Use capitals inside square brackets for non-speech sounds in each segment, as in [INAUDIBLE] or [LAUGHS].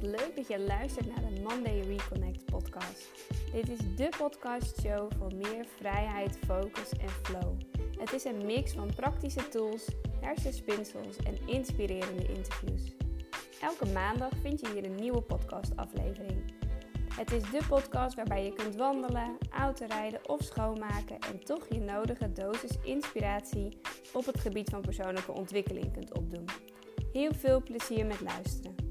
wat leuk dat je luistert naar de Monday Reconnect podcast. Dit is de podcastshow voor meer vrijheid, focus en flow. Het is een mix van praktische tools, hersenspinsels en inspirerende interviews. Elke maandag vind je hier een nieuwe podcastaflevering. Het is de podcast waarbij je kunt wandelen, autorijden of schoonmaken en toch je nodige dosis inspiratie op het gebied van persoonlijke ontwikkeling kunt opdoen. Heel veel plezier met luisteren.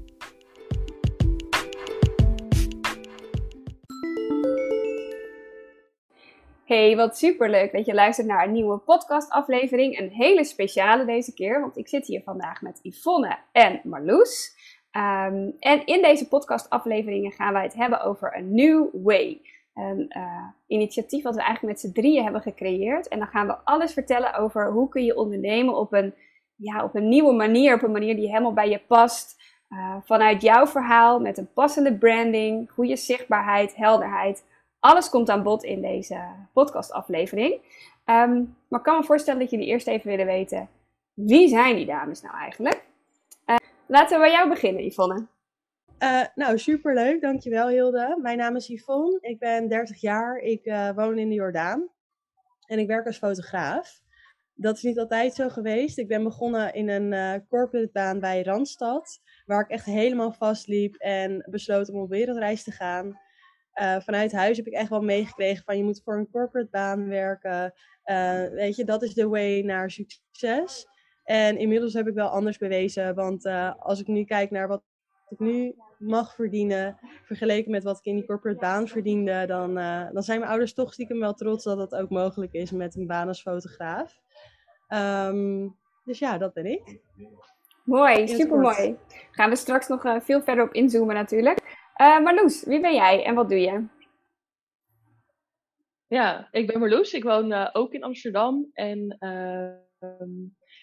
Hey, wat superleuk dat je luistert naar een nieuwe podcastaflevering. Een hele speciale deze keer, want ik zit hier vandaag met Yvonne en Marloes. Um, en in deze podcastafleveringen gaan wij het hebben over een new way. Een uh, initiatief wat we eigenlijk met z'n drieën hebben gecreëerd. En dan gaan we alles vertellen over hoe kun je ondernemen op een, ja, op een nieuwe manier. Op een manier die helemaal bij je past. Uh, vanuit jouw verhaal, met een passende branding, goede zichtbaarheid, helderheid. Alles komt aan bod in deze podcastaflevering. Um, maar ik kan me voorstellen dat jullie eerst even willen weten, wie zijn die dames nou eigenlijk? Uh, laten we bij jou beginnen, Yvonne. Uh, nou, superleuk. Dankjewel, Hilde. Mijn naam is Yvonne. Ik ben 30 jaar. Ik uh, woon in de Jordaan. En ik werk als fotograaf. Dat is niet altijd zo geweest. Ik ben begonnen in een uh, corporate baan bij Randstad. Waar ik echt helemaal vastliep en besloot om op wereldreis te gaan. Uh, vanuit huis heb ik echt wel meegekregen van je moet voor een corporate baan werken. Uh, weet je, dat is de way naar succes. En inmiddels heb ik wel anders bewezen. Want uh, als ik nu kijk naar wat ik nu mag verdienen, vergeleken met wat ik in die corporate baan verdiende, dan, dan zijn mijn ouders toch stiekem wel trots dat dat ook mogelijk is met een baan als fotograaf. Um, dus ja, dat ben ik. Mooi, super mooi. Gaan we straks nog veel verder op inzoomen natuurlijk. Uh, Marloes, wie ben jij en wat doe je? Ja, ik ben Marloes. Ik woon uh, ook in Amsterdam. En uh,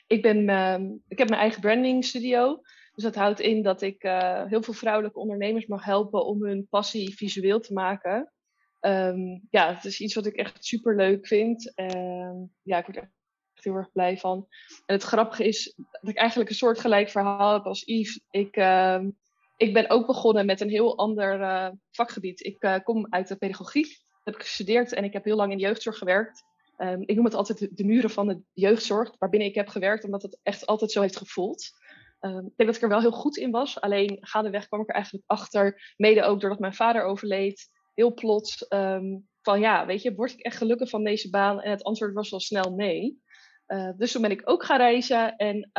ik, ben, ik heb mijn eigen branding studio. Dus dat houdt in dat ik heel veel vrouwelijke ondernemers mag helpen om hun passie visueel te maken. Um, ja, het is iets wat ik echt super leuk vind. ja, ik word echt heel erg blij van. En het grappige is dat ik eigenlijk een soort gelijk verhaal heb als Yves. Ik ik ben ook begonnen met een heel ander uh, vakgebied. Ik uh, kom uit de pedagogie, heb ik gestudeerd en ik heb heel lang in de jeugdzorg gewerkt. Um, ik noem het altijd de, muren van de jeugdzorg, waarbinnen ik heb gewerkt, omdat het echt altijd zo heeft gevoeld. Um, ik denk dat ik er wel heel goed in was, alleen gaandeweg kwam ik er eigenlijk achter, mede ook doordat mijn vader overleed, heel plots, um, van ja, weet je, word ik echt gelukkig van deze baan? En het antwoord was wel snel nee. Uh, dus toen ben ik ook gaan reizen en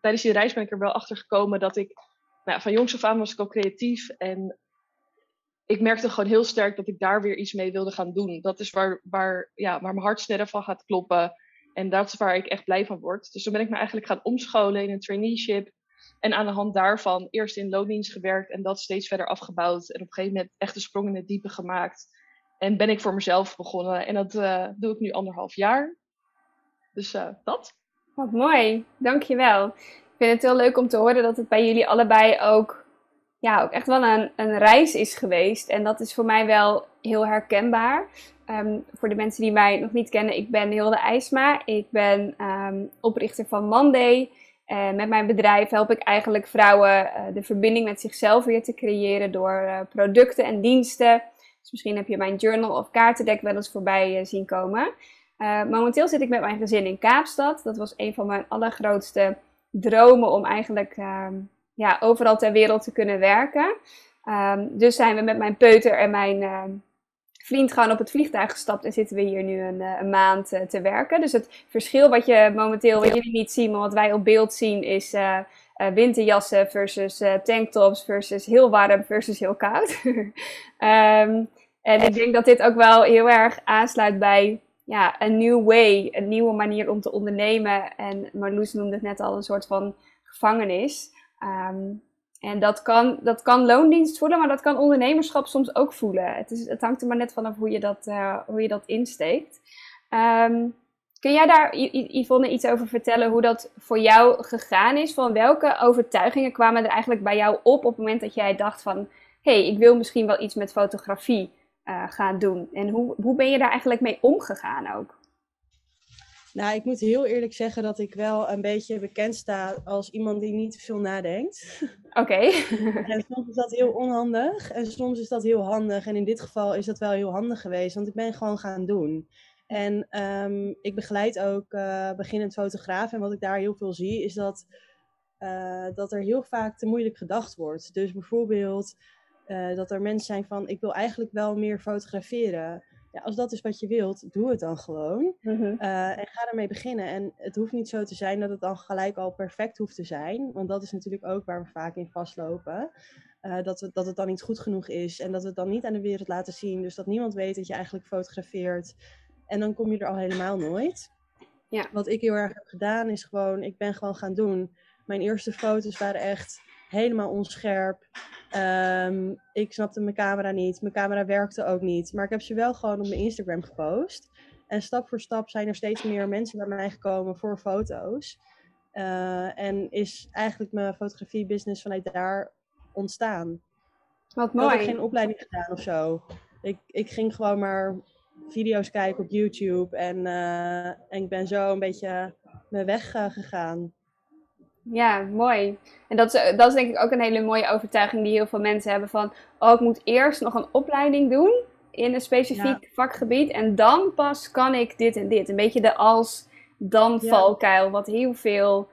tijdens die reis ben ik er wel achter gekomen dat ik nou, van jongs af aan was ik al creatief en ik merkte gewoon heel sterk dat ik daar weer iets mee wilde gaan doen. Dat is waar, waar, ja, waar mijn hart sneller van gaat kloppen. En dat is waar ik echt blij van word. Dus toen ben ik me eigenlijk gaan omscholen in een traineeship. En aan de hand daarvan eerst in loondienst gewerkt en dat steeds verder afgebouwd. En op een gegeven moment echt een sprong in het diepe gemaakt. En ben ik voor mezelf begonnen. En dat uh, doe ik nu anderhalf jaar. Dus uh, dat. Wat mooi, dankjewel vind het heel leuk om te horen dat het bij jullie allebei ook, ja, ook echt wel een, een reis is geweest. En dat is voor mij wel heel herkenbaar. Um, voor de mensen die mij nog niet kennen, ik ben Hilde IJsma. Ik ben um, oprichter van Monday. En met mijn bedrijf help ik eigenlijk vrouwen uh, de verbinding met zichzelf weer te creëren door uh, producten en diensten. Dus misschien heb je mijn journal of kaartendek wel eens voorbij zien komen. momenteel zit ik met mijn gezin in Kaapstad. Dat was een van mijn allergrootste dromen om eigenlijk uh, ja, overal ter wereld te kunnen werken. Um, dus zijn we met mijn peuter en mijn uh, vriend gewoon op het vliegtuig gestapt en zitten we hier nu een, uh, een maand uh, te werken. Dus het verschil wat je momenteel, wat jullie niet zien, maar wat wij op beeld zien, is uh, winterjassen versus tanktops versus heel warm versus heel koud. um, [LAUGHS] en ik denk dat dit ook wel heel erg aansluit bij ja, een new way, een nieuwe manier om te ondernemen. En Marloes noemde het net al een soort van gevangenis. Um, en dat kan, dat kan loondienst voelen, maar dat kan ondernemerschap soms ook voelen. Het, is, het hangt er maar net vanaf hoe je dat, uh, hoe je dat insteekt. Um, kun jij daar, Yvonne, iets over vertellen hoe dat voor jou gegaan is? Van welke overtuigingen kwamen er eigenlijk bij jou op op het moment dat jij dacht van... hé, hey, ik wil misschien wel iets met fotografie uh, gaan doen? En hoe, hoe ben je daar eigenlijk mee omgegaan ook? Nou, ik moet heel eerlijk zeggen dat ik wel een beetje bekend sta als iemand die niet te veel nadenkt. Oké. [LAUGHS] en soms is dat heel onhandig en soms is dat heel handig. En in dit geval is dat wel heel handig geweest, want ik ben gewoon gaan doen. En ehm, ik begeleid ook uh, beginnend fotograaf. En wat ik daar heel veel zie, is dat, uh, dat er heel vaak te moeilijk gedacht wordt. Dus bijvoorbeeld uh, dat er mensen zijn van, ik wil eigenlijk wel meer fotograferen ja, als dat is wat je wilt, doe het dan gewoon. Mhm. Uh, en ga ermee beginnen. En het hoeft niet zo te zijn dat het dan gelijk al perfect hoeft te zijn. Want dat is natuurlijk ook waar we vaak in vastlopen. Uh, dat, we, dat het dan niet goed genoeg is. En dat we het dan niet aan de wereld laten zien. Dus dat niemand weet dat je eigenlijk fotografeert. En dan kom je er al helemaal nooit. Ja. Wat ik heel erg heb gedaan is gewoon, ik ben gewoon gaan doen. Mijn eerste foto's waren echt helemaal onscherp. Um, ik snapte mijn camera niet. Mijn camera werkte ook niet. Maar ik heb ze wel gewoon op mijn Instagram gepost. En stap voor stap zijn er steeds meer mensen bij mij gekomen voor foto's. Uh, en is eigenlijk mijn fotografie-business vanuit daar ontstaan. Wat mooi. Ik heb geen opleiding gedaan of zo. Ik, ik ging gewoon maar video's kijken op YouTube. En, uh, en ik ben zo een beetje mijn weg uh, gegaan. Ja, mooi. En dat is, dat is denk ik ook een hele mooie overtuiging die heel veel mensen hebben van, oh, ik moet eerst nog een opleiding doen in een specifiek Ja. vakgebied en dan pas kan ik dit en dit. Een beetje de als-dan valkuil, wat heel veel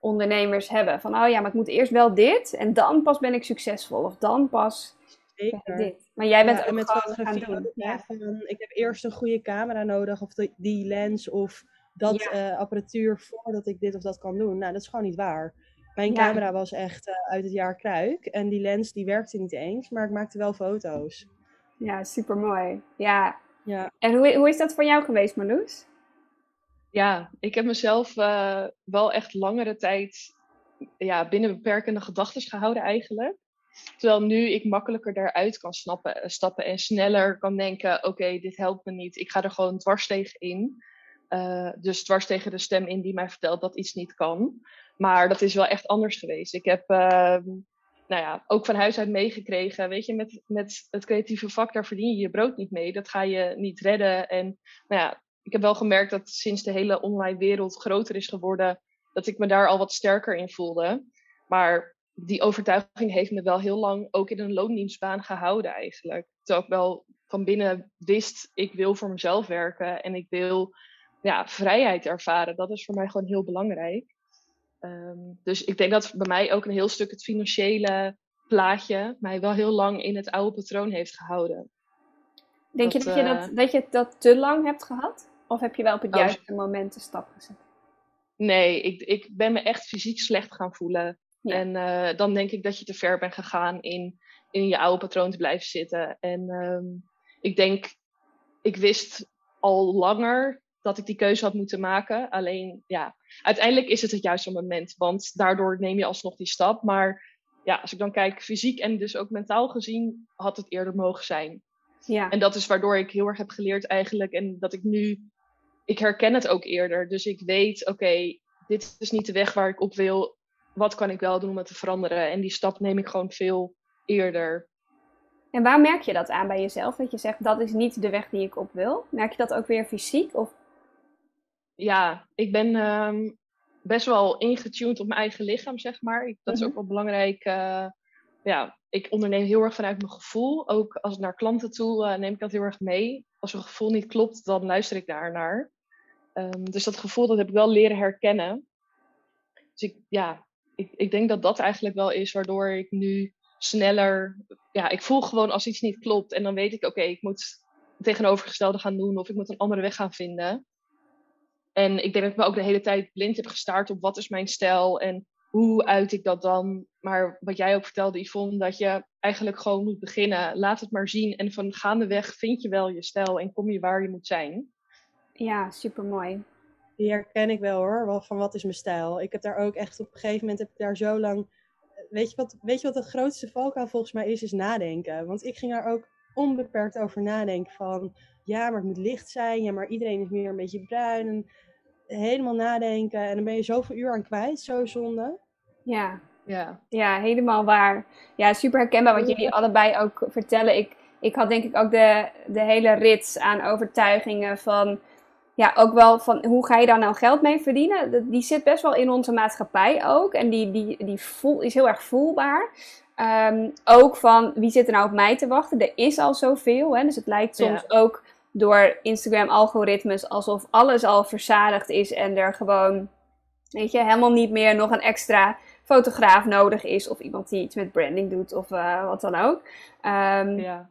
ondernemers hebben. Van, oh ja, maar ik moet eerst wel dit en dan pas ben ik succesvol. Of dan pas Zeker. dit. Maar jij bent Ja, ook met gaan doen. Ja. van, ik heb eerst een goede camera nodig, of die lens, of dat Ja. eh, apparatuur voordat ik dit of dat kan doen. Nou, dat is gewoon niet waar. Mijn Ja. camera was echt eh, uit het jaar kruik en die lens die werkte niet eens, maar ik maakte wel foto's. ja, super mooi. Ja. Ja, En hoe, hoe is dat voor jou geweest, Marloes? Ja, ik heb mezelf eh, wel echt langere tijd ja, binnen beperkende gedachten gehouden eigenlijk. Terwijl nu ik makkelijker daaruit kan snappen, stappen en sneller kan denken, oké, dit helpt me niet. Ik ga er gewoon dwars tegen in. Eh, dus dwars tegen de stem in die mij vertelt dat iets niet kan. Maar dat is wel echt anders geweest. Ik heb ehm, nou ja, ook van huis uit meegekregen, weet je, met, met het creatieve vak, daar verdien je je brood niet mee. Dat ga je niet redden. En nou ja, ik heb wel gemerkt dat sinds de hele online wereld groter is geworden, dat ik me daar al wat sterker in voelde. Maar die overtuiging heeft me wel heel lang ook in een loondienstbaan gehouden eigenlijk. Terwijl ik wel van binnen wist, ik wil voor mezelf werken en ik wil ja, vrijheid ervaren. Dat is voor mij gewoon heel belangrijk. Ehm, dus ik denk dat bij mij ook een heel stuk het financiële plaatje mij wel heel lang in het oude patroon heeft gehouden. Denk Dat, je dat je eh, dat, dat je dat te lang hebt gehad? Of heb je wel op het Oh, juiste moment de stap gezet? Nee, ik, ik ben me echt fysiek slecht gaan voelen. Ja. En eh, dan denk ik dat je te ver bent gegaan in, in je oude patroon te blijven zitten. En ehm, ik denk, ik wist al langer dat ik die keuze had moeten maken. Alleen, ja, uiteindelijk is het het juiste moment. Want daardoor neem je alsnog die stap. Maar ja, als ik dan kijk, fysiek en dus ook mentaal gezien, had het eerder mogen zijn. Ja. En dat is waardoor ik heel erg heb geleerd eigenlijk. En dat ik nu, ik herken het ook eerder. Dus ik weet, oké, dit is niet de weg waar ik op wil. Wat kan ik wel doen om het te veranderen? En die stap neem ik gewoon veel eerder. En waar merk je dat aan bij jezelf? Dat je zegt, dat is niet de weg die ik op wil. Merk je dat ook weer fysiek? Of... Ja, ik ben ehm, best wel ingetuned op mijn eigen lichaam, zeg maar. Dat is Mhm. ook wel belangrijk. eh, ja, ik onderneem heel erg vanuit mijn gevoel. Ook als ik naar klanten toe eh, neem ik dat heel erg mee. Als een gevoel niet klopt, dan luister ik daar naar. Ehm, dus dat gevoel dat heb ik wel leren herkennen. Dus ik, ja, ik, ik denk dat dat eigenlijk wel is waardoor ik nu sneller. Ja, ik voel gewoon als iets niet klopt. En dan weet ik, oké, ik moet het tegenovergestelde gaan doen. Of ik moet een andere weg gaan vinden. En ik denk dat ik me ook de hele tijd blind heb gestaard op wat is mijn stijl en hoe uit ik dat dan. Maar wat jij ook vertelde, Yvonne, dat je eigenlijk gewoon moet beginnen. Laat het maar zien. En van gaandeweg vind je wel je stijl en kom je waar je moet zijn. Ja, super mooi. die herken ik wel hoor, van wat is mijn stijl. Ik heb daar ook echt op een gegeven moment, heb ik daar zo lang... Weet je wat, weet je wat het grootste valkuil volgens mij is? Is nadenken. Want ik ging daar ook onbeperkt over nadenken van... Ja, maar het moet licht zijn. Ja, maar iedereen is meer een beetje bruin. En helemaal nadenken. En dan ben je zoveel uur aan kwijt. Zo zonde. Ja, Ja, ja helemaal waar. Ja, super herkenbaar wat jullie allebei ook vertellen. Ik, ik had denk ik ook de, de hele rits aan overtuigingen van... ja, ook wel van hoe ga je daar nou geld mee verdienen? Die zit best wel in onze maatschappij ook. En die, die, die voel, is heel erg voelbaar. Ehm, ook van wie zit er nou op mij te wachten? Er is al zoveel. Hè? Dus het lijkt soms ook door Instagram-algoritmes alsof alles al verzadigd is en er gewoon, weet je, helemaal niet meer nog een extra fotograaf nodig is. Of iemand die iets met branding doet of uh, wat dan ook. Um, ja.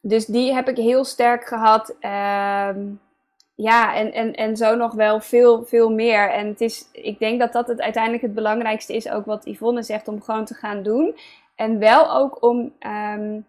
Dus die heb ik heel sterk gehad. Um, ja, en, en, en zo nog wel veel, veel meer. En het is, ik denk dat dat het uiteindelijk het belangrijkste is, ook wat Yvonne zegt, om gewoon te gaan doen. En wel ook om um,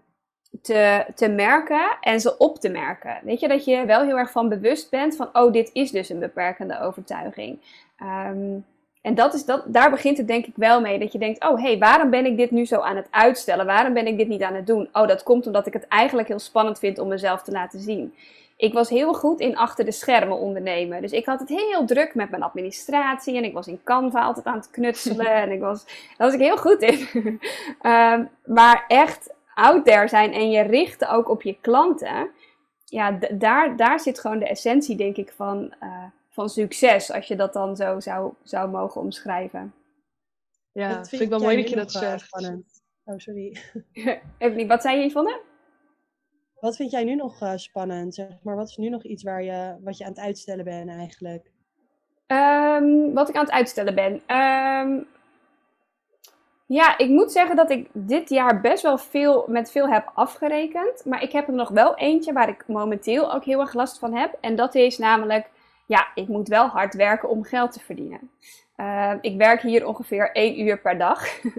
te, te merken en ze op te merken. Weet je, dat je wel heel erg van bewust bent van, oh, dit is dus een beperkende overtuiging. Um, en dat is dat, daar begint het denk ik wel mee. Dat je denkt, oh hé, hey, waarom ben ik dit nu zo aan het uitstellen? Waarom ben ik dit niet aan het doen? Oh, dat komt omdat ik het eigenlijk heel spannend vind om mezelf te laten zien. Ik was heel goed in achter de schermen ondernemen. Dus ik had het heel druk met mijn administratie. En ik was in Canva altijd aan het knutselen. [LAUGHS] en ik was, daar was ik heel goed in. um, [LAUGHS] maar echt out there zijn en je richten ook op je klanten. Ja, daar, daar zit gewoon de essentie, denk ik, van... Uh, van succes, als je dat dan zo zou, zou mogen omschrijven. Ja, dat vind ik wel mooi dat je dat eh, zegt. Spannend. Oh, sorry. [LAUGHS] Even niet, wat zei je, Yvonne? Wat vind jij nu nog uh, spannend? Zeg maar, wat is nu nog iets waar je, wat je aan het uitstellen bent eigenlijk? Um, wat ik aan het uitstellen ben? Um, ja, ik moet zeggen dat ik dit jaar best wel veel met veel heb afgerekend. Maar ik heb er nog wel eentje waar ik momenteel ook heel erg last van heb. En dat is namelijk ja, ik moet wel hard werken om geld te verdienen. Uh, ik werk hier ongeveer één uur per dag. um,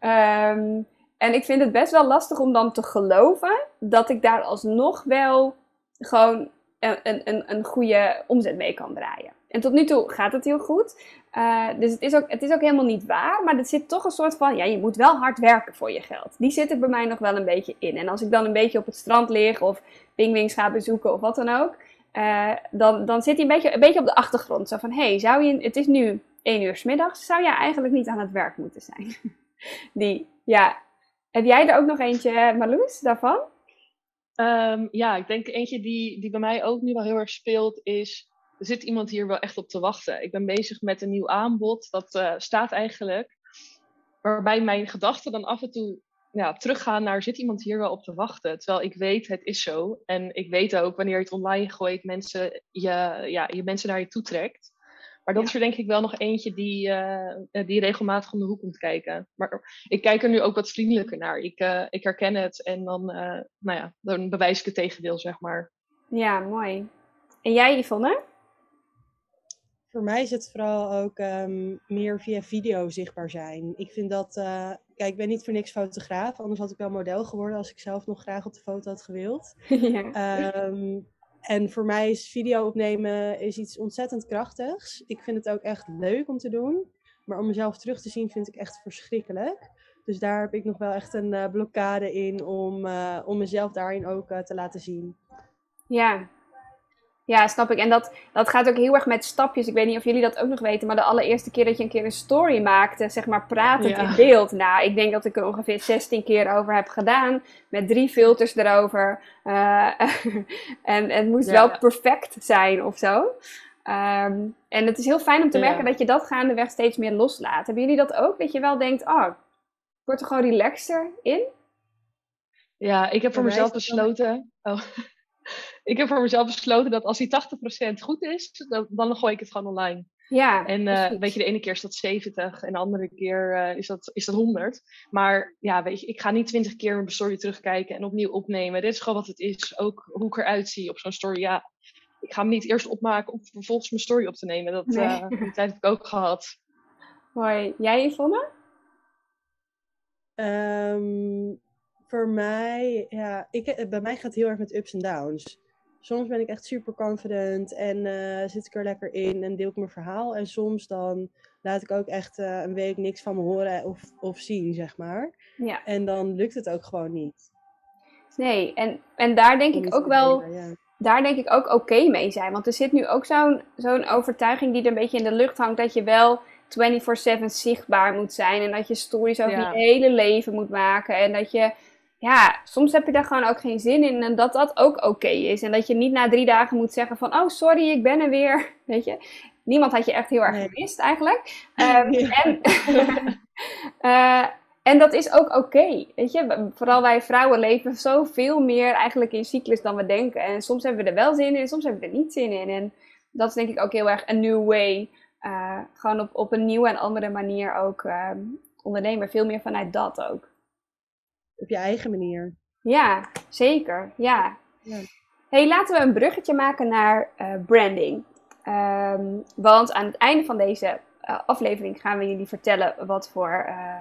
[LAUGHS] en ik vind het best wel lastig om dan te geloven dat ik daar alsnog wel gewoon een, een, een goede omzet mee kan draaien. En tot nu toe gaat het heel goed. Uh, dus het is, ook, het is ook helemaal niet waar. Maar er zit toch een soort van, ja, je moet wel hard werken voor je geld. Die zit er bij mij nog wel een beetje in. En als ik dan een beetje op het strand lig of pingwings ga bezoeken of wat dan ook. Uh, dan, dan zit hij een beetje, een beetje op de achtergrond. Zo van, hey, zou je, het is nu één uur s middags, zou jij eigenlijk niet aan het werk moeten zijn? [LAUGHS] Die, ja. Heb jij er ook nog eentje, Marloes, daarvan? Um, ja, ik denk eentje die, die bij mij ook nu wel heel erg speelt is... Er zit iemand hier wel echt op te wachten. Ik ben bezig met een nieuw aanbod. Dat uh, staat eigenlijk. Waarbij mijn gedachten dan af en toe ja, teruggaan naar zit iemand hier wel op te wachten? Terwijl ik weet, het is zo. En ik weet ook wanneer je het online gooit, mensen, je, ja, je mensen naar je toe trekt. Maar dat is er denk ik wel nog eentje die, uh, die regelmatig om de hoek komt kijken. Maar ik kijk er nu ook wat vriendelijker naar. Ik, uh, ik herken het en dan, nou ja, dan bewijs ik het tegendeel, zeg maar. Ja, mooi. En jij, Yvonne? Voor mij is het vooral ook um, meer via video zichtbaar zijn. Ik vind dat Kijk, ik ben niet voor niks fotograaf, anders had ik wel model geworden als ik zelf nog graag op de foto had gewild. [LAUGHS] ja. um, en voor mij is video opnemen is iets ontzettend krachtigs. Ik vind het ook echt leuk om te doen. Maar om mezelf terug te zien vind ik echt verschrikkelijk. Dus daar heb ik nog wel echt een uh, blokkade in om, uh, om mezelf daarin ook te laten zien. Ja, ja, snap ik. En dat, dat gaat ook heel erg met stapjes. Ik weet niet of jullie dat ook nog weten, maar de allereerste keer dat je een keer een story maakte, zeg maar pratend in beeld. Nou, ik denk dat ik er ongeveer 16 keer over heb gedaan, met drie filters erover. Uh, [LAUGHS] en, het moest wel perfect zijn of zo. Um, en het is heel fijn om te merken dat je dat gaandeweg steeds meer loslaat. Hebben jullie dat ook? Dat je wel denkt, oh, ik word er gewoon relaxter in? Ja, ik heb voor mezelf besloten. Oh ik heb voor mezelf besloten dat als die 80% goed is, dan, dan gooi ik het gewoon online. Ja, en uh, weet je, de ene keer is dat 70 en de andere keer uh, is, dat, is dat 100. Maar ja, weet je, ik ga niet 20 keer mijn story terugkijken en opnieuw opnemen. Dit is gewoon wat het is. Ook hoe ik eruit zie op zo'n story. Ja, ik ga hem niet eerst opmaken om vervolgens mijn story op te nemen. Dat, nee. uh, die tijd heb ik ook gehad. Mooi. Jij, Yvonne? Um, voor mij, ja, ik, bij mij gaat het heel erg met ups en downs soms ben ik echt super confident en uh, zit ik er lekker in en deel ik mijn verhaal. En soms dan laat ik ook echt uh, een week niks van me horen of, of zien, zeg maar. Ja. En dan lukt het ook gewoon niet. Nee, en, en daar denk ik ook wel, ja. daar denk ik ook oké okay mee zijn. Want er zit nu ook zo'n zo'n overtuiging die er een beetje in de lucht hangt, dat je wel 24-7 zichtbaar moet zijn. En dat je stories over ja. je hele leven moet maken. En dat je ja, soms heb je daar gewoon ook geen zin in en dat dat ook oké is. En dat je niet na drie dagen moet zeggen van, oh sorry, ik ben er weer. [LAUGHS] Weet je, niemand had je echt heel erg Nee. gemist eigenlijk. [LAUGHS] Ehm, Ja. en, [LAUGHS] eh, en dat is ook oké, weet je. Vooral wij vrouwen leven zoveel meer eigenlijk in cyclus dan we denken. En soms hebben we er wel zin in en soms hebben we er niet zin in. En dat is denk ik ook heel erg een new way. Eh, gewoon op, op een nieuwe en andere manier ook ehm, ondernemen. Veel meer vanuit dat ook. Op je eigen manier. Ja, zeker. Ja. Ja. Hey, laten we een bruggetje maken naar eh, branding. Ehm, want aan het einde van deze eh, aflevering gaan we jullie vertellen wat voor eh,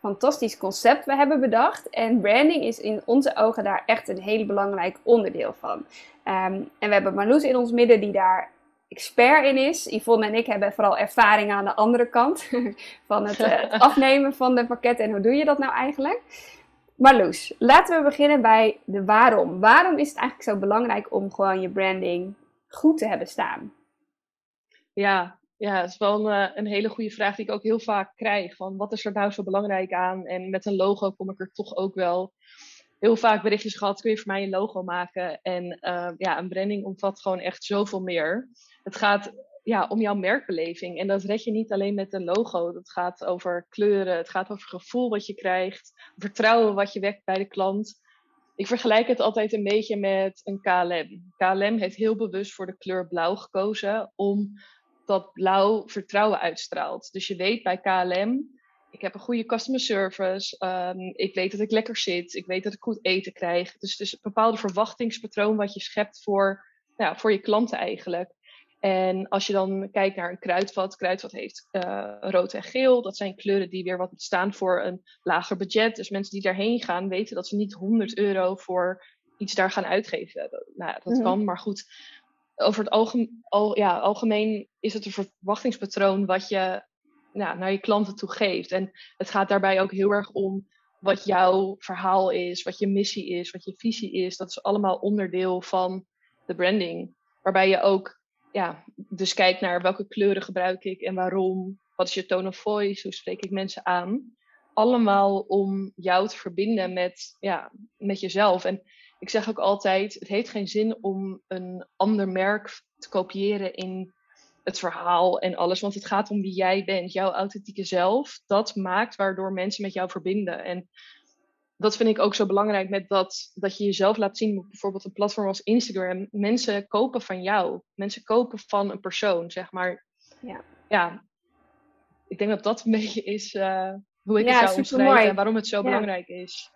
fantastisch concept we hebben bedacht. En branding is in onze ogen daar echt een heel belangrijk onderdeel van. Ehm, en we hebben Marloes in ons midden die daar expert in is. Yvonne en ik hebben vooral ervaring aan de andere kant [LAUGHS] van het, het [LAUGHS] afnemen van de pakketten. En hoe doe je dat nou eigenlijk? Marloes, laten we beginnen bij de waarom. Waarom is het eigenlijk zo belangrijk om gewoon je branding goed te hebben staan? Ja, ja, is wel een, eh, een hele goede vraag die ik ook heel vaak krijg. Van wat is er nou zo belangrijk aan? En met een logo kom ik er toch ook wel heel vaak berichtjes gehad. Kun je voor mij een logo maken? En eh, ja, een branding omvat gewoon echt zoveel meer. Het gaat ja, om jouw merkbeleving. En dat red je niet alleen met een logo. Dat gaat over kleuren. Het gaat over gevoel wat je krijgt. Vertrouwen wat je wekt bij de klant. Ik vergelijk het altijd een beetje met een KLM. KLM heeft heel bewust voor de kleur blauw gekozen, omdat blauw vertrouwen uitstraalt. Dus je weet bij KLM, ik heb een goede customer service, ehm, ik weet dat ik lekker zit, ik weet dat ik goed eten krijg. Dus het is een bepaalde verwachtingspatroon wat je schept voor, nou, voor je klanten eigenlijk. En als je dan kijkt naar een kruidvat, kruidvat heeft eh, rood en geel. Dat zijn kleuren die weer wat staan voor een lager budget. Dus mensen die daarheen gaan weten dat ze niet 100 euro voor iets daar gaan uitgeven. Nou, ja, dat Mhm. kan, maar goed. Over het algemeen, al, ja, algemeen is het een verwachtingspatroon wat je nou, naar je klanten toe geeft. En het gaat daarbij ook heel erg om wat jouw verhaal is, wat je missie is, wat je visie is. Dat is allemaal onderdeel van de branding. Waarbij je ook ja, dus kijkt naar welke kleuren gebruik ik en waarom. Wat is je tone of voice? Hoe spreek ik mensen aan? Allemaal om jou te verbinden met, ja, met jezelf. En ik zeg ook altijd, het heeft geen zin om een ander merk te kopiëren in het verhaal en alles. Want het gaat om wie jij bent, jouw authentieke zelf. Dat maakt waardoor mensen met jou verbinden. En dat vind ik ook zo belangrijk met dat, dat je jezelf laat zien op bijvoorbeeld een platform als Instagram. Mensen kopen van jou. Mensen kopen van een persoon, zeg maar. Ja. ja ik denk dat dat een [LAUGHS] beetje is uh, hoe ik Ja, het zou omschrijven en waarom het zo Ja. belangrijk is.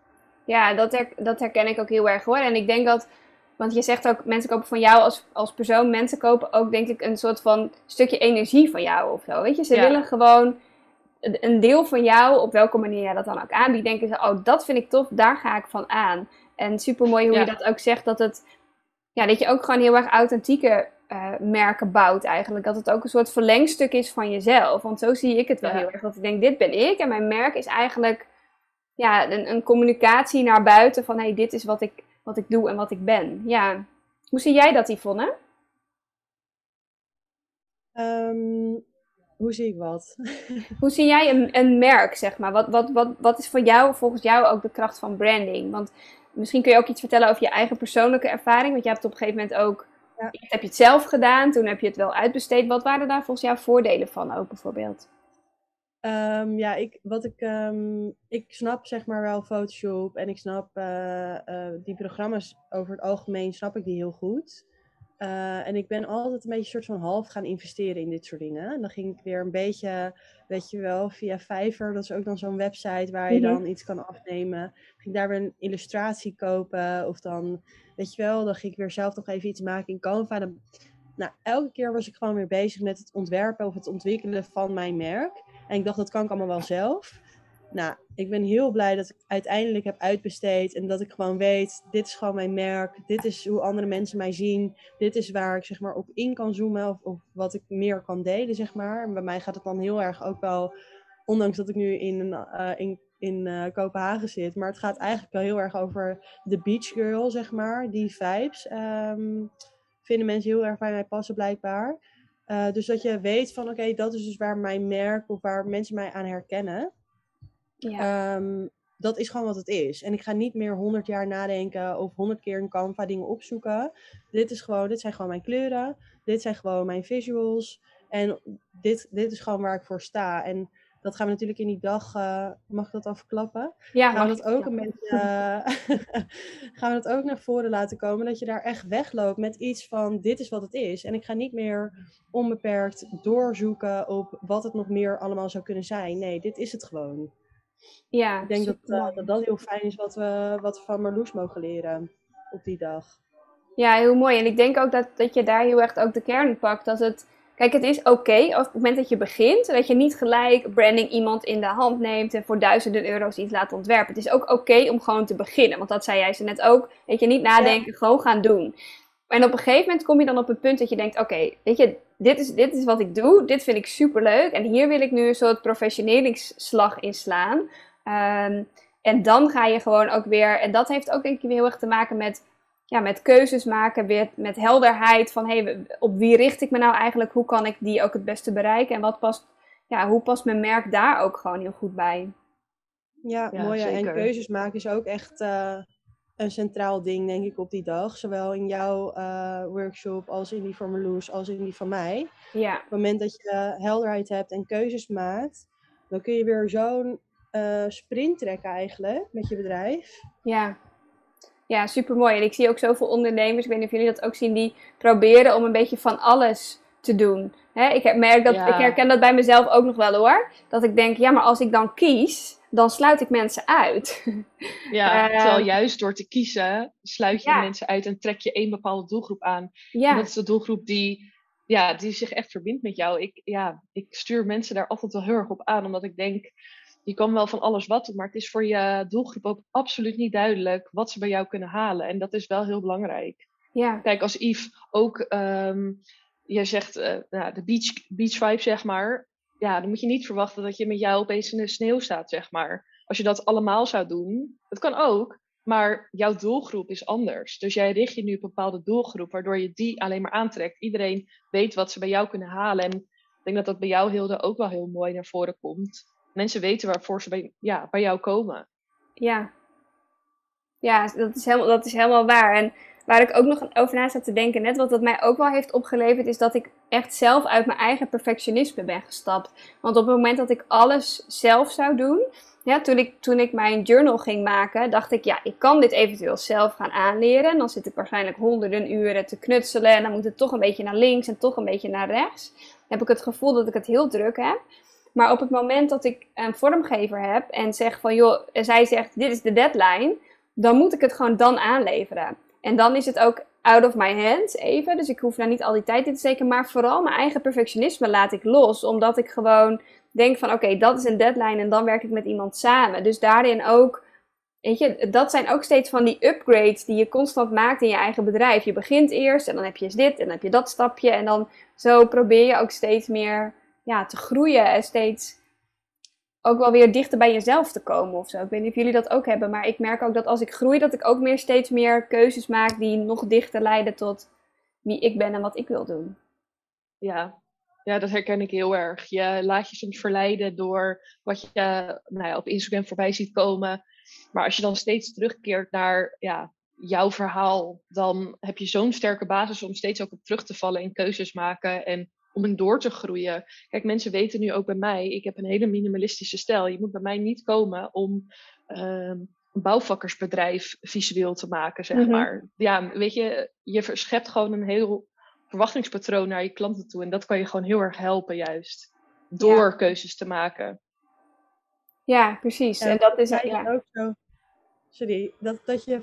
Ja, dat, her- dat herken ik ook heel erg hoor. En ik denk dat, want je zegt ook, mensen kopen van jou als, als persoon. Mensen kopen ook, denk ik, een soort van stukje energie van jou of zo. Weet je, ze Ja. willen gewoon een deel van jou, op welke manier jij dat dan ook aanbiedt, denken ze, oh, dat vind ik tof, daar ga ik van aan. En super mooi hoe Ja. je dat ook zegt, dat, het, ja, dat je ook gewoon heel erg authentieke eh, merken bouwt eigenlijk. Dat het ook een soort verlengstuk is van jezelf. Want zo zie ik het wel Ja. heel erg. Dat ik denk, dit ben ik en mijn merk is eigenlijk ja, een, een communicatie naar buiten van, hey, dit is wat ik, wat ik doe en wat ik ben. Ja. Hoe zie jij dat, Yvonne? Ehm, hoe zie ik wat? [LAUGHS] Hoe zie jij een, een merk, zeg maar? Wat, wat, wat, wat is voor jou, volgens jou, ook de kracht van branding? Want misschien kun je ook iets vertellen over je eigen persoonlijke ervaring. Want je hebt op een gegeven moment ook, Ja. heb je het zelf gedaan, toen heb je het wel uitbesteed. Wat waren daar volgens jou voordelen van ook, bijvoorbeeld? Ehm, ja, ik, wat ik, ehm, ik snap zeg maar wel Photoshop en ik snap eh, eh, die programma's over het algemeen, snap ik die heel goed. Eh, en ik ben altijd een beetje soort van half gaan investeren in dit soort dingen. En dan ging ik weer een beetje, weet je wel, via Fiverr, dat is ook dan zo'n website waar je Mhm. dan iets kan afnemen. Ging daar weer een illustratie kopen of dan, weet je wel, dan ging ik weer zelf nog even iets maken in Canva. Dan, nou, elke keer was ik gewoon weer bezig met het ontwerpen of het ontwikkelen van mijn merk. En ik dacht, dat kan ik allemaal wel zelf. Nou, ik ben heel blij dat ik uiteindelijk heb uitbesteed. En dat ik gewoon weet, dit is gewoon mijn merk. Dit is hoe andere mensen mij zien. Dit is waar ik zeg maar op in kan zoomen. Of, of wat ik meer kan delen, zeg maar. Bij mij gaat het dan heel erg ook wel, ondanks dat ik nu in, eh, in, in eh, Kopenhagen zit. Maar het gaat eigenlijk wel heel erg over de beach girl, zeg maar. Die vibes ehm, vinden mensen heel erg bij mij passen, blijkbaar. Uh, dus dat je weet van oké, dat is dus waar mijn merk of waar mensen mij aan herkennen. Ja. Um, dat is gewoon wat het is. En ik ga niet meer honderd jaar nadenken of honderd keer in Canva dingen opzoeken. Dit, is gewoon, dit zijn gewoon mijn kleuren. Dit zijn gewoon mijn visuals. En dit, dit is gewoon waar ik voor sta. En dat gaan we natuurlijk in die dag, uh, mag ik dat al verklappen? Ja, gaan we dat ook een beetje, uh, [LAUGHS] gaan we dat ook naar voren laten komen. Dat je daar echt wegloopt met iets van, dit is wat het is. En ik ga niet meer onbeperkt doorzoeken op wat het nog meer allemaal zou kunnen zijn. Nee, dit is het gewoon. Ja, ik denk dat, uh, dat dat heel fijn is wat we, wat we van Marloes mogen leren op die dag. Ja, heel mooi. En ik denk ook dat, dat je daar heel erg ook de kern pakt. Dat het, kijk, het is oké okay, op het moment dat je begint, dat je niet gelijk branding iemand in de hand neemt en voor duizenden euro's iets laat ontwerpen. Het is ook oké om gewoon te beginnen. Want dat zei jij ze net ook. Weet je, niet nadenken, gewoon gaan doen. En op een gegeven moment kom je dan op een punt dat je denkt: oké, weet je, dit is, dit is wat ik doe, dit vind ik super leuk en hier wil ik nu een soort professionelingsslag in slaan. Um, en dan ga je gewoon ook weer, en dat heeft ook denk ik heel erg te maken met, ja, met keuzes maken, weer met helderheid van hey, op wie richt ik me nou eigenlijk, hoe kan ik die ook het beste bereiken en wat past, ja, hoe past mijn merk daar ook gewoon heel goed bij. Ja, ja mooi. En keuzes maken is ook echt uh, een centraal ding, denk ik, op die dag. Zowel in jouw uh, workshop als in die van Marloes, als in die van mij. Ja. Op het moment dat je helderheid hebt en keuzes maakt, dan kun je weer zo'n uh, sprint trekken eigenlijk met je bedrijf. Ja. Ja, super mooi. En ik zie ook zoveel ondernemers, ik weet niet of jullie dat ook zien, die proberen om een beetje van alles te doen. Hè, ik merk dat, ik herken dat bij mezelf ook nog wel hoor. Dat ik denk, ja, maar als ik dan kies, dan sluit ik mensen uit. [LAUGHS] Ja, uh, terwijl juist door te kiezen sluit je mensen uit en trek je één bepaalde doelgroep aan. Ja. En dat is de doelgroep die, ja, die zich echt verbindt met jou. Ik, ja, ik stuur mensen daar altijd wel heel erg op aan, omdat ik denk, je kan wel van alles wat doen, maar het is voor je doelgroep ook absoluut niet duidelijk wat ze bij jou kunnen halen. En dat is wel heel belangrijk. Ja. Kijk, als Yves ook, um, je zegt uh, nou, de beach, beach vibe, zeg maar. Ja, dan moet je niet verwachten dat je met jou opeens in de sneeuw staat, zeg maar. Als je dat allemaal zou doen, dat kan ook, maar jouw doelgroep is anders. Dus jij richt je nu op een bepaalde doelgroep, waardoor je die alleen maar aantrekt. Iedereen weet wat ze bij jou kunnen halen. En ik denk dat dat bij jou, Hilde, ook wel heel mooi naar voren komt mensen weten waarvoor ze bij, ja, bij jou komen. Ja. Ja, dat is, helemaal, dat is helemaal waar. En waar ik ook nog over na zat te denken, net wat dat mij ook wel heeft opgeleverd, is dat ik echt zelf uit mijn eigen perfectionisme ben gestapt. Want op het moment dat ik alles zelf zou doen, ja, toen, ik, toen ik mijn journal ging maken, dacht ik, ja, ik kan dit eventueel zelf gaan aanleren. Dan zit ik waarschijnlijk honderden uren te knutselen en dan moet het toch een beetje naar links en toch een beetje naar rechts. Heb ik het gevoel dat ik het heel druk heb. Maar op het moment dat ik een vormgever heb en zeg van joh, zij zegt dit is de deadline, dan moet ik het gewoon dan aanleveren. En dan is het ook out of my hands even. Dus ik hoef daar niet al die tijd in te steken. Maar vooral mijn eigen perfectionisme laat ik los. Omdat ik gewoon denk van oké, dat is een deadline en dan werk ik met iemand samen. Dus daarin ook, weet je, dat zijn ook steeds van die upgrades die je constant maakt in je eigen bedrijf. Je begint eerst en dan heb je eens dit en dan heb je dat stapje. En dan zo probeer je ook steeds meer ja, te groeien en steeds ook wel weer dichter bij jezelf te komen of zo. Ik weet niet of jullie dat ook hebben, maar ik merk ook dat als ik groei, dat ik ook meer steeds meer keuzes maak die nog dichter leiden tot wie ik ben en wat ik wil doen. Ja, ja dat herken ik heel erg. Je laat je soms verleiden door wat je nou ja, op Instagram voorbij ziet komen. Maar als je dan steeds terugkeert naar ja, jouw verhaal, dan heb je zo'n sterke basis om steeds ook op terug te vallen in keuzes maken en om in door te groeien. Kijk, mensen weten nu ook bij mij, ik heb een hele minimalistische stijl. Je moet bij mij niet komen om uh, een bouwvakkersbedrijf visueel te maken, zeg mhm. maar. Ja, weet je, je verschept gewoon een heel verwachtingspatroon naar je klanten toe. En dat kan je gewoon heel erg helpen, juist. Door keuzes te maken. Ja, precies. en dat is ja. ook zo. Sorry, dat, dat je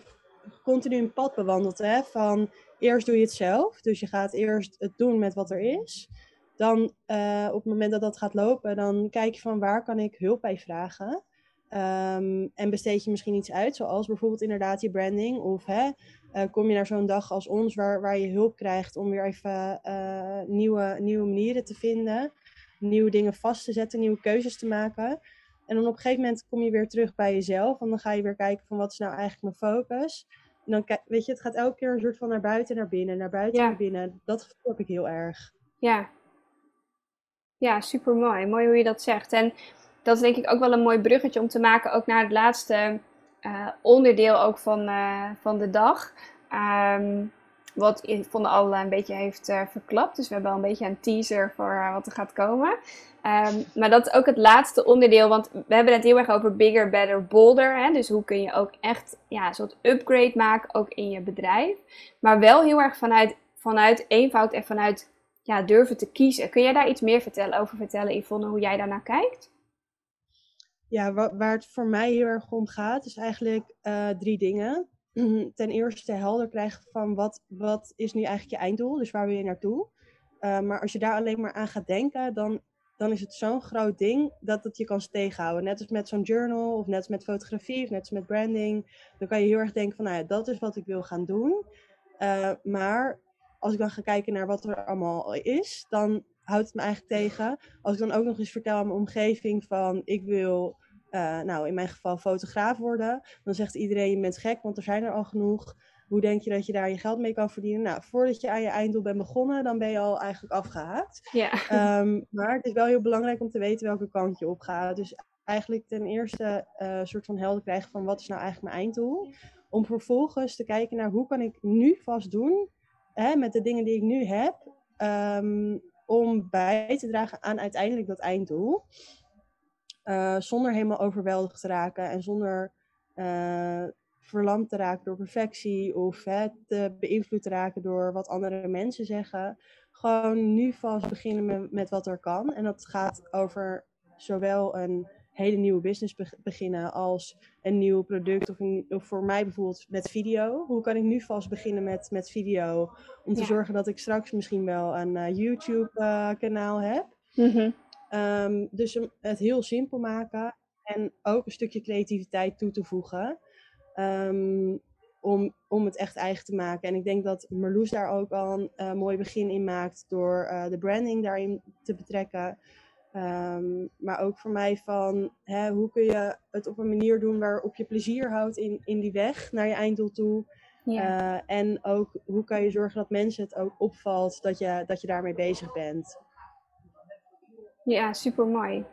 continu een pad bewandelt, hè? Van eerst doe je het zelf. Dus je gaat eerst het doen met wat er is. Dan uh, op het moment dat dat gaat lopen, dan kijk je van waar kan ik hulp bij vragen. Um, en besteed je misschien iets uit, zoals bijvoorbeeld inderdaad je branding. Of hè, uh, kom je naar zo'n dag als ons, waar, waar je hulp krijgt om weer even uh, nieuwe, nieuwe manieren te vinden. Nieuwe dingen vast te zetten, nieuwe keuzes te maken. En dan op een gegeven moment kom je weer terug bij jezelf. En dan ga je weer kijken van wat is nou eigenlijk mijn focus. En dan, weet je, het gaat elke keer een soort van naar buiten, naar binnen, naar buiten, naar binnen. Dat gevoel heb ik heel erg. Ja. Ja, super mooi. Mooi hoe je dat zegt. En dat is denk ik ook wel een mooi bruggetje om te maken ook naar het laatste uh, onderdeel ook van, uh, van de dag. Um, wat Yvonne al een beetje heeft uh, verklapt. Dus we hebben al een beetje een teaser voor wat er gaat komen. Um, maar dat is ook het laatste onderdeel, want we hebben het heel erg over bigger, better, bolder. Hè? Dus hoe kun je ook echt ja, een soort upgrade maken, ook in je bedrijf. Maar wel heel erg vanuit, vanuit eenvoud en vanuit ja, durven te kiezen. Kun jij daar iets meer vertellen, over vertellen, Yvonne, hoe jij daarnaar kijkt? Ja, waar, het voor mij heel erg om gaat, is eigenlijk uh, drie dingen. [CLEARS THROAT] Ten eerste helder krijgen van wat, wat is nu eigenlijk je einddoel, dus waar wil je naartoe. Uh, maar als je daar alleen maar aan gaat denken, dan dan is het zo'n groot ding dat het je kan tegenhouden. Net als met zo'n journal, of net als met fotografie, of net als met branding. Dan kan je heel erg denken van, nou ja, dat is wat ik wil gaan doen. Uh, maar als ik dan ga kijken naar wat er allemaal is, dan houdt het me eigenlijk tegen. Als ik dan ook nog eens vertel aan mijn omgeving van, ik wil, uh, nou in mijn geval fotograaf worden. Dan zegt iedereen, je bent gek, want er zijn er al genoeg. Hoe denk je dat je daar je geld mee kan verdienen? Nou, voordat je aan je einddoel bent begonnen, dan ben je al eigenlijk afgehaakt. Ja. Um, maar het is wel heel belangrijk om te weten welke kant je op gaat. Dus eigenlijk ten eerste uh, soort van helder krijgen van wat is nou eigenlijk mijn einddoel. Om vervolgens te kijken naar hoe kan ik nu vast doen hè, met de dingen die ik nu heb. Um, om bij te dragen aan uiteindelijk dat einddoel. Uh, zonder helemaal overweldigd te raken en zonder uh, verlamd te raken door perfectie of hè, te beïnvloed te raken door wat andere mensen zeggen. Gewoon nu vast beginnen met, met wat er kan. En dat gaat over zowel een hele nieuwe business beginnen als een nieuw product. Of, een, of, voor mij bijvoorbeeld met video. Hoe kan ik nu vast beginnen met, met video? Om te zorgen dat ik straks misschien wel een uh, YouTube uh, kanaal heb. Mm um, dus het heel simpel maken. En ook een stukje creativiteit toe te voegen. Um, om, om het echt eigen te maken. En ik denk dat Marloes daar ook al een uh, mooi begin in maakt door uh, de branding daarin te betrekken. Um, maar ook voor mij van hè, hoe kun je het op een manier doen waarop je plezier houdt in, in die weg naar je einddoel toe. Ja. Uh, en ook hoe kan je zorgen dat mensen het ook opvalt dat je, dat je daarmee bezig bent. Ja, super mooi.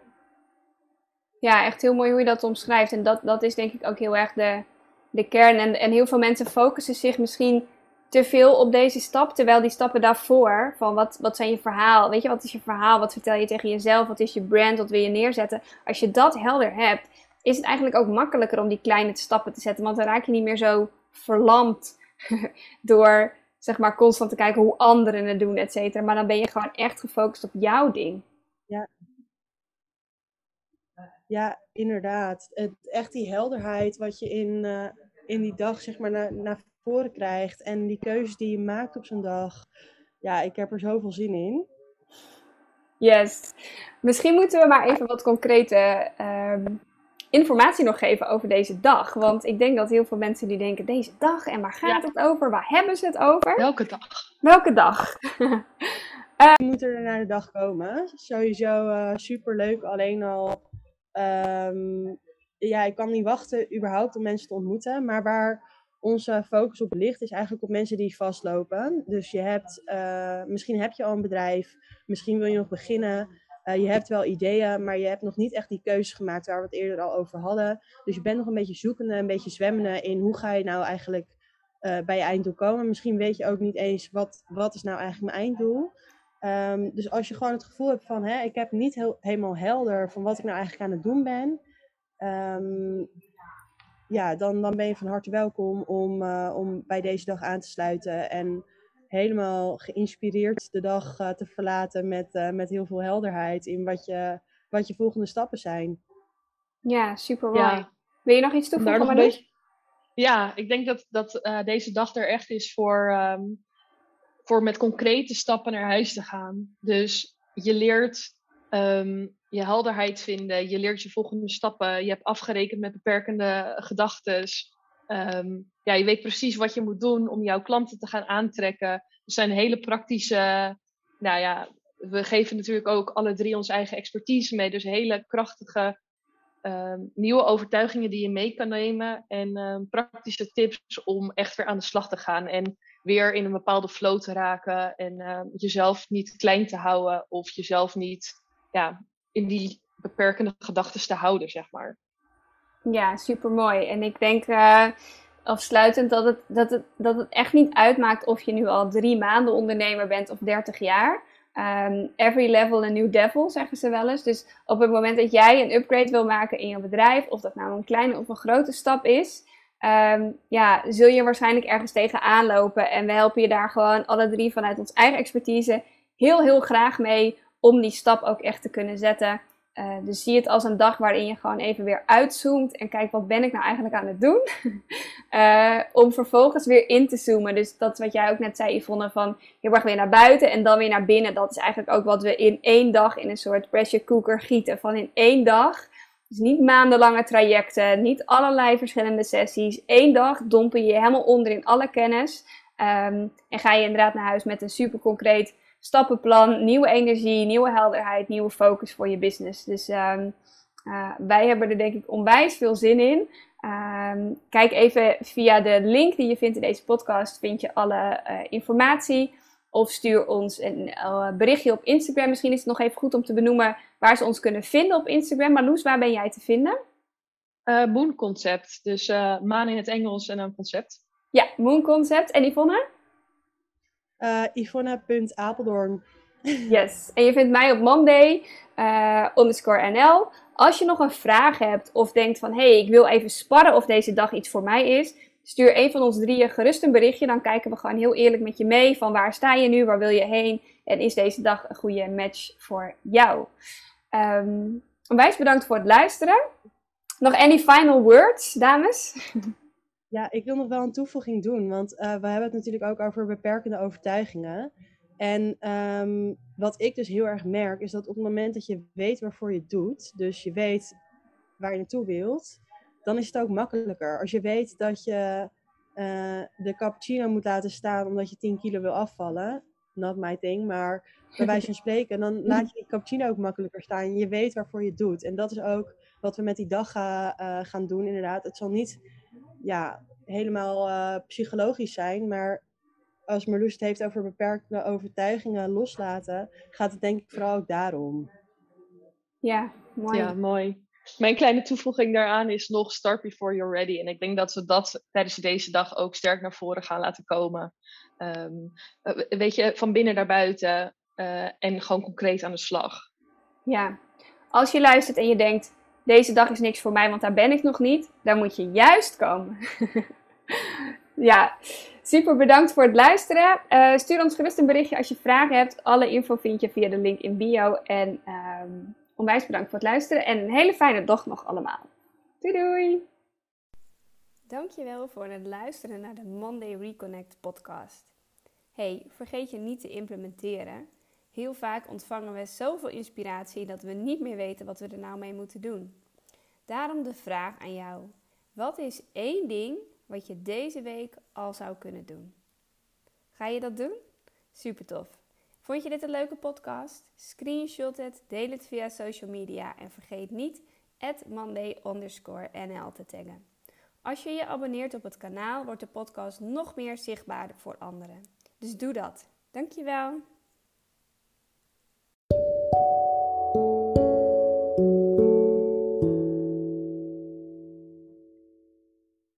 Ja, echt heel mooi hoe je dat omschrijft. En dat, dat is denk ik ook heel erg de, de kern. En, en heel veel mensen focussen zich misschien te veel op deze stap, terwijl die stappen daarvoor, van wat, wat zijn je verhaal, weet je, wat is je verhaal, wat vertel je tegen jezelf, wat is je brand, wat wil je neerzetten. Als je dat helder hebt, is het eigenlijk ook makkelijker om die kleine stappen te zetten, want dan raak je niet meer zo verlamd [LAUGHS] door, zeg maar, constant te kijken hoe anderen het doen, et cetera. Maar dan ben je gewoon echt gefocust op jouw ding. Ja. Ja, inderdaad. Het, echt die helderheid wat je in, uh, in die dag zeg maar naar, naar voren krijgt. En die keuzes die je maakt op zo'n dag. Ja, ik heb er zoveel zin in. Yes. Misschien moeten we maar even wat concrete um, informatie nog geven over deze dag. Want ik denk dat heel veel mensen die denken, deze dag en waar gaat het over? Waar hebben ze het over? Welke dag? Welke dag? [LAUGHS] uh, je moet er naar de dag komen. Sowieso uh, super leuk. Alleen al um, ja, ik kan niet wachten überhaupt om mensen te ontmoeten. Maar waar onze focus op ligt, is eigenlijk op mensen die vastlopen. Dus je hebt, uh, misschien heb je al een bedrijf, misschien wil je nog beginnen. Je hebt wel ideeën, maar je hebt nog niet echt die keuzes gemaakt waar we het eerder al over hadden. Dus je bent nog een beetje zoekende, een beetje zwemmende in hoe ga je nou eigenlijk bij je einddoel komen. Misschien weet je ook niet eens wat, wat is nou eigenlijk mijn einddoel. Um, dus als je gewoon het gevoel hebt van, hè, ik heb niet heel, helemaal helder van wat ik nou eigenlijk aan het doen ben, um, ja, dan, dan ben je van harte welkom om, uh, om bij deze dag aan te sluiten en helemaal geïnspireerd de dag uh, te verlaten met, uh, met heel veel helderheid in wat je, wat je volgende stappen zijn. Ja, super mooi. Ja. Wil je nog iets toevoegen, maar beetje... Ja, ik denk dat, dat deze dag er echt is voor, um, voor met concrete stappen naar huis te gaan. Dus je leert um, je helderheid vinden, je leert je volgende stappen, je hebt afgerekend met beperkende gedachten. Um, ja, je weet precies wat je moet doen om jouw klanten te gaan aantrekken. Er zijn hele praktische, nou ja, we geven natuurlijk ook alle drie onze eigen expertise mee. Dus hele krachtige um, nieuwe overtuigingen die je mee kan nemen. En praktische tips om echt weer aan de slag te gaan. En weer in een bepaalde flow te raken. En uh, jezelf niet klein te houden of jezelf niet ja, in die beperkende gedachten te houden, zeg maar. Ja, super mooi. En ik denk uh, afsluitend dat het, dat, het, dat het echt niet uitmaakt of je nu al drie maanden ondernemer bent of dertig jaar. Um, every level a new devil, zeggen ze wel eens. Dus op het moment dat jij een upgrade wil maken in je bedrijf, of dat nou een kleine of een grote stap is, um, ja, zul je waarschijnlijk ergens tegenaan lopen. En we helpen je daar gewoon alle drie vanuit ons eigen expertise heel, heel graag mee om die stap ook echt te kunnen zetten. Uh, dus zie het als een dag waarin je gewoon even weer uitzoomt en kijkt wat ben ik nou eigenlijk aan het doen. uh, [LAUGHS] om vervolgens weer in te zoomen. Dus dat wat jij ook net zei Yvonne, van heel erg weer naar buiten en dan weer naar binnen. Dat is eigenlijk ook wat we in één dag in een soort pressure cooker gieten. Van in één dag, dus niet maandenlange trajecten, niet allerlei verschillende sessies. Eén dag dompen je helemaal onder in alle kennis. Um, en ga je inderdaad naar huis met een super concreet stappenplan, nieuwe energie, nieuwe helderheid, nieuwe focus voor je business. Dus um, uh, wij hebben er denk ik onwijs veel zin in. Um, kijk even via de link die je vindt in deze podcast, vind je alle uh, informatie. Of stuur ons een uh, berichtje op Instagram. Misschien is het nog even goed om te benoemen waar ze ons kunnen vinden op Instagram. Marloes, waar ben jij te vinden? Moon Concept. Dus maan in het Engels en een concept. Ja, Moon Concept. En Yvonne? uh, Yvonne.apeldoorn. [LAUGHS] Yes, en je vindt mij op Monday uh, underscore NL. Als je nog een vraag hebt of denkt van... hé, hey, ik wil even sparren of deze dag iets voor mij is... stuur een van ons drieën gerust een berichtje. Dan kijken we gewoon heel eerlijk met je mee... van waar sta je nu, waar wil je heen... en is deze dag een goede match voor jou. Um, onwijs bedankt voor het luisteren. Nog any final words, dames? Ja, ik wil nog wel een toevoeging doen, want uh, we hebben het natuurlijk ook over beperkende overtuigingen. En um, wat ik dus heel erg merk, is dat op het moment dat je weet waarvoor je het doet, dus je weet waar je naartoe wilt, dan is het ook makkelijker. Als je weet dat je uh, de cappuccino moet laten staan omdat je 10 kilo wil afvallen, not my thing, maar bij wijze van spreken, dan [LAUGHS] laat je die cappuccino ook makkelijker staan. Je weet waarvoor je het doet. En dat is ook wat we met die dag ga, uh, gaan doen, inderdaad. Het zal niet ja, helemaal uh, psychologisch zijn. Maar als Marloes het heeft over beperkte overtuigingen loslaten, gaat het denk ik vooral ook daarom. Ja, mooi. Ja, mooi. Mijn kleine toevoeging daaraan is nog start before you're ready. En ik denk dat we dat tijdens deze dag ook sterk naar voren gaan laten komen. Um, weet je, van binnen naar buiten uh, en gewoon concreet aan de slag. Ja, als je luistert en je denkt, deze dag is niks voor mij, want daar ben ik nog niet, dan moet je juist komen. [LAUGHS] ja, super bedankt voor het luisteren. Uh, stuur ons gerust een berichtje als je vragen hebt. Alle info vind je via de link in bio. En um, onwijs bedankt voor het luisteren en een hele fijne dag nog allemaal. Doei doei! Dankjewel voor het luisteren naar de Monday Reconnect podcast. Hey, vergeet je niet te implementeren. Heel vaak ontvangen we zoveel inspiratie dat we niet meer weten wat we er nou mee moeten doen. Daarom de vraag aan jou: wat is één ding wat je deze week al zou kunnen doen? Ga je dat doen? Super tof. Vond je dit een leuke podcast? Screenshot het, deel het via social media en vergeet niet Monday NL te taggen. Als je je abonneert op het kanaal, wordt de podcast nog meer zichtbaar voor anderen. Dus doe dat. Dankjewel.